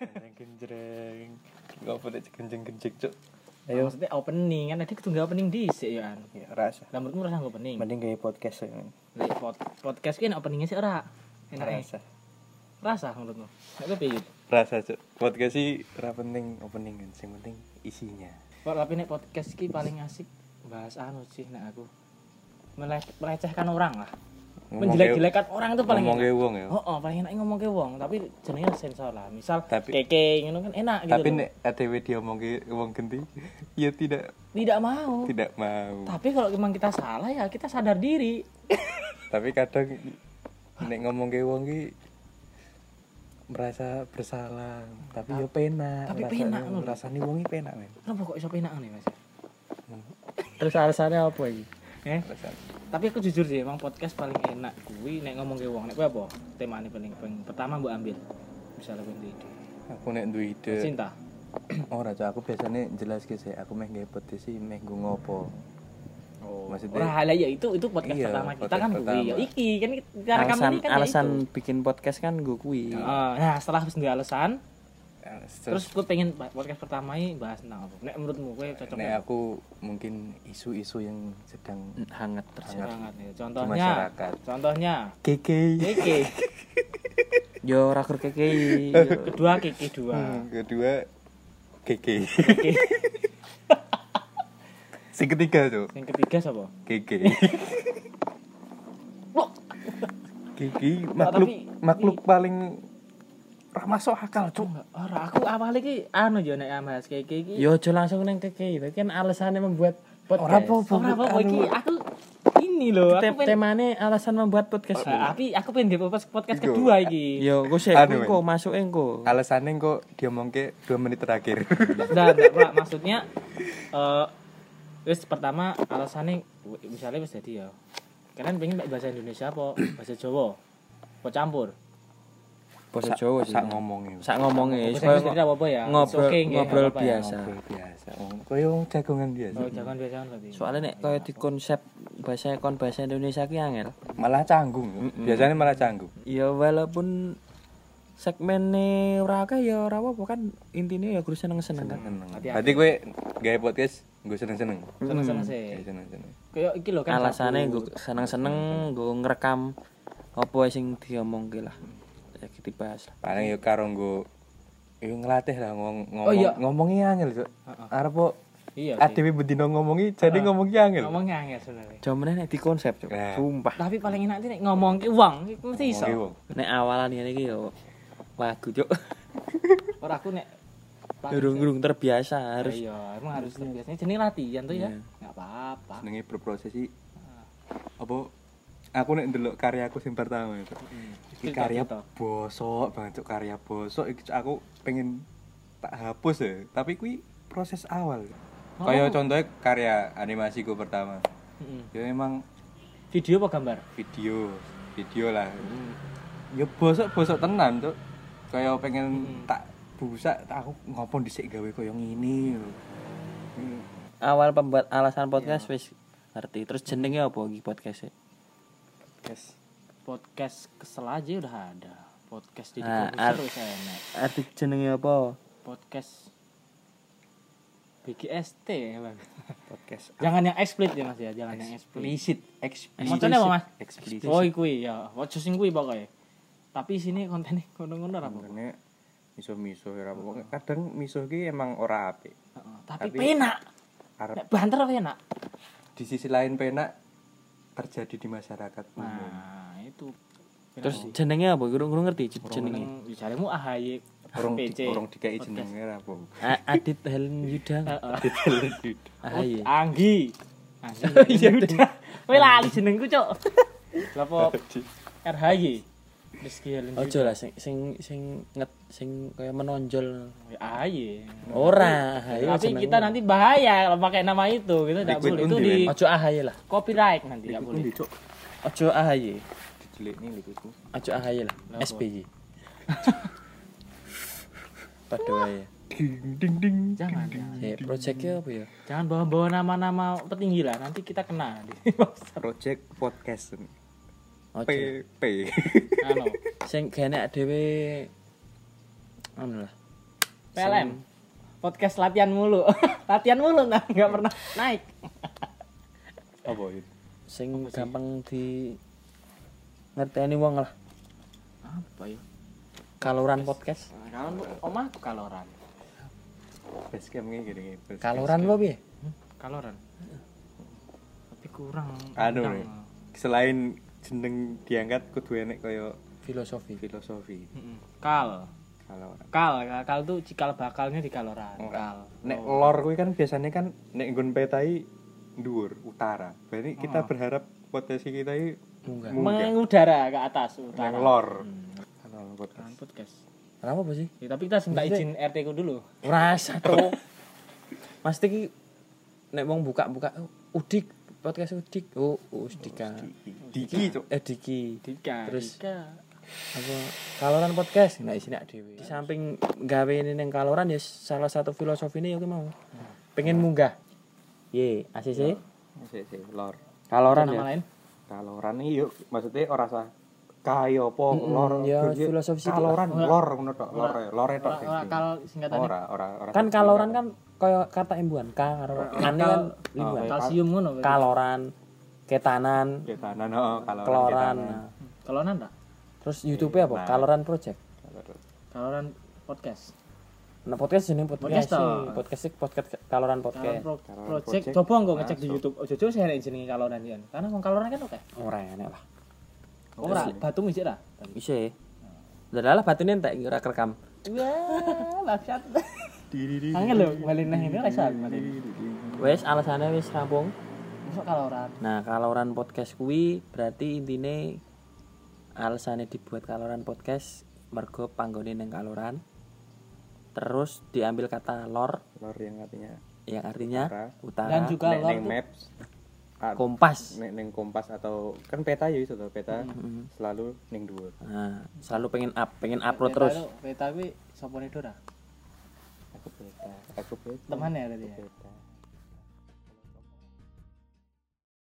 Genjreng genjreng. Ngopo nek genjeng-genjeng cuk. Ayo. Maksudnya opening kan tadi kudu nggak opening dhisik ya kan. Ya rasa. Lah menurutmu rasa nggak opening? Mending gawe podcast ya. Lek pod- podcast nek openingnya sih ora. Enak ya. Rasa. Rasa menurutmu? Nek kowe piye? Rasa cuk. Podcast sih ora penting opening kan, sing penting isinya. Kok tapi nek podcast ki paling asik bahas anu sih nek aku. Mele- melecehkan orang lah. Menjelek-jelekan orang itu paling ngomong enak. wong ya. Oh, oh, paling enak ngomong ke wong, tapi jenenge sensor lah. Misal Tapi- keke ngono kan enak gitu. Tapi nek ATW dia ngomong ke wong genti, ya tidak tidak mau. tidak mau. Tapi kalau memang kita salah ya kita sadar diri. Tapi kadang nek ngomong ke wong ki merasa bersalah, tapi ya penak. Tapi penak, ngono. Rasane wong ki penak men. Kenapa kok iso penak nih, Mas? Terus alasannya apa iki? Eh. Tapi aku jujur sih emang podcast paling enak kuwi nek ngomong ke wong. Nek kowe apa? Temane paling paling pertama mbok ambil. Misalnya kowe ide. Aku nek duwe ide. Cinta. Ora, Cuk, aku biasanya jelas ke sih, aku meh gawe sih meh nggo ngopo. Oh, Maksudnya- Ora lah ya itu itu podcast Iya, pertama kita podcast kan kuwi. pertama. Ya iki kan kita rekam Alasan ini kan ya alasan itu. bikin podcast kan gue kuwi. Ah, nah setelah wis duwe alasan, Ya, terus gue pengen podcast pertama ini bahas tentang apa? Nek menurutmu kowe cocok nek aku mungkin isu-isu yang sedang hangat terjadi. banget ya. di Contohnya, masyarakat. contohnya Keke. Keke, Yo rakur keke. kedua Keke dua. Hmm, Kedua Keke. Keke. Sing ketiga tuh Yang ketiga siapa? Keke. Keke makhluk tapi- makhluk paling ora masuk akal, Cuk. Ora, aku awalnya ki anu yo nek bahas Keke iki. Yo aja langsung neng keke. Itu kan alasannya membuat Ora podcast. apa-apa. Ora apa anu- iki aku ini loh, aku pengen temane alasan membuat podcast. Ah, tapi aku pengen di podcast, podcast kedua iki. Yo gue sih Anu, kok masuk engko. Alasannya kok dia ke 2 menit terakhir. Nah, nah, maksudnya eh wis pertama alasannya misalnya wis jadi ya. Kalian pengen bahasa Indonesia apa bahasa Jawa? Apa campur? Bahasa Jawa sih. Sak ngomongnya. Sak ngomongnya Inggris tidak apa-apa ya. ngobrol- okay, ngobrol apa-apa ya. biasa. Ngobrol biasa. Oh, Koyo wong jagongan biasa. Oh, jangan biasa berarti. Soalnya nek kaya di konsep bahasa kon bahasa Indonesia ki angel. Malah canggung. Biasanya malah canggung. Ya walaupun segmennya ora akeh ya ora apa kan intinya ya guru seneng-seneng kan. Berarti gue gawe podcast gue seneng-seneng. Seneng-seneng sih. Seneng-seneng. Kayak iki lho kan. Alasannya gue seneng-seneng gue ngerekam apa sing diomongke lah. Ya kita bahas lah. Paling yo karo nggo yo ngelatih lah ngomong ngomong Oh, iya. ngomongnya angel, Cuk. Heeh. Arep kok Iya. ADW bedino ngomongi jadi Heeh. ngomongnya angel. Ngomongnya angel sebenarnya. Cuman nek di konsep cuk. Nah. Sumpah. Tapi paling enak nih ngomong ke uang, mesti iso. Nek awalan ini iki yo lagu cuk. Ora aku nek Durung-durung terbiasa harus Iya, emang harus biasanya jenis latihan tuh ya. Iya. Enggak apa-apa. Senenge berproses sih. Apa aku nek ndelok karyaku sing pertama itu. Iki Cerita, karya bosok banget Cuk, karya bosok iki aku pengen tak hapus ya, tapi kuwi proses awal. Oh. Kayak contohnya karya animasiku pertama. Mm-mm. Ya emang Video apa gambar? video, video lah. Ya bosok-bosok tenan, Cuk. Kayak pengen Hmm. tak busak, tak aku ngopo dhisik gawe koyo ngene. Hmm. awal pembuat alasan podcast wis ngerti. Terus jenenge apa iki podcast. Podcast kesel aja udah ada. Podcast jadi Nah, komputer wis enak. Arti jenenge apa? Podcast BGST ya, Bang. Podcast Jangan yang explicit ya Mas ya, jangan yang explicit. eksplisit. Macamnya apa, Mas? Eksplisit. Oh, kuwi ya. Ojo sing kuwi pokoknya. Tapi sini kontennya ngono-ngono ora apa. Sebenarnya miso-miso ya apa kadang miso ki emang ora apik. Heeh, Tapi Tapi- penak. Nek banter penak. di sisi lain penak terjadi di masyarakat umum. Nah, itu. Terus jenenge apa? Gurung-gurung ngerti j- jenenge. jeneng bicaremu AHY Orang di, orang dikai jenenge ra apa. A- Adit Helen Yuda. Heeh. Ahaye. Anggi. Anggi. Iya udah. Kowe lali jenengku, Cuk. Apa RHY? Rizky Helen. Ojo lah sing sing sing nget sing kaya menonjol. AHY. Ora, ahaye Tapi kita nanti bahaya kalau pakai nama itu, kita tidak boleh itu di Ojo ahaye lah. copyright nanti tidak boleh. Ojo ahaye. Dijelekne liquidku. Ojo ahaye lah. SBY. Padha wae. Ding ding ding. Jangan, jangan. Ya, proyeknya apa ya? Jangan bawa-bawa nama-nama petinggi lah, nanti kita kena di Project podcast. P P. anu. Sing gene dhewe anu lah. PLM. Podcast latihan mulu. latihan mulu nah nggak pernah naik. apa itu sing gampang di ngerteni wong lah Apa ya? kaloran podcast Kalau omahku kaloran. basecamp ini gini gini kaloran lo piye Kaloran. Tapi kurang. anu kurang. nih selain jeneng diangkat kudu enek kaya filosofi filosofi Mm-mm. Kal. kalau Kal, kal, kal tuh cikal bakalnya di kaloran. Oh. Kal. nek lor kuwi kan biasanya kan nek nggon petai dhuwur utara berarti kita Oh. berharap potensi kita ini munggah Mengudara ke atas utara. Yang lor Hmm. podcast podcast. kenapa apa sih Ya, tapi kita minta izin RT ku dulu. rasa tuh mesti ki nek wong buka-buka oh, udik podcast udik. Oh usdika diki cok eh diki. Dika. Terus- Dika. apa kaloran podcast? Nah isine dhewe. Di samping gawe ini neng kaloran ya salah satu filosofi ini ya mau. Pengen munggah. Ye ACC sih. Sih lor. Kaloran ya? lain? kaloran iki yuk maksudnya ora sah kaya apa lor. ya, filosofi kaloran lor ngono tok lor lor tok Ora kal ora ora kan kaloran kan kaya kata imbuhan k karo ane kan imbuhan Oh, kalsium ngono. kaloran ketanan ketanan oh kaloran nah. Kaloran tak? terus YouTube apa Nah. kaloran project Kaloran podcast. nah podcast jeneng podcast Podcast sih podcast sih podcast kaloran Kaloran podcast pro Kaloran project. project. Coba engko ngecek di. YouTube. Ojo ojo saya jenenge kaloran ya. Karena wong kaloran kan oke. ora enak lah Ora batu ngisi ra. bisa ya Dalah batunya entek ora kerekam. Wah, bangsat. Angel lho, balik nang ini iso. Wes alasannya wis rampung. Masuk kaloran. Nah, kaloran podcast kuwi berarti intine alasannya dibuat kaloran podcast mergo panggone neng kaloran. Terus diambil kata lor lor yang artinya yang artinya Utara. utara. Dan juga nek lor neng maps ah, kompas. nek neng kompas atau kan peta ya itu tuh peta Mm-mm. selalu neng dhuwur Nah, selalu pengen up, pengen upload Peta terus. itu- Peta kuwi sapa nih Dora? Aku peta. Aku Temannya berarti ya. peta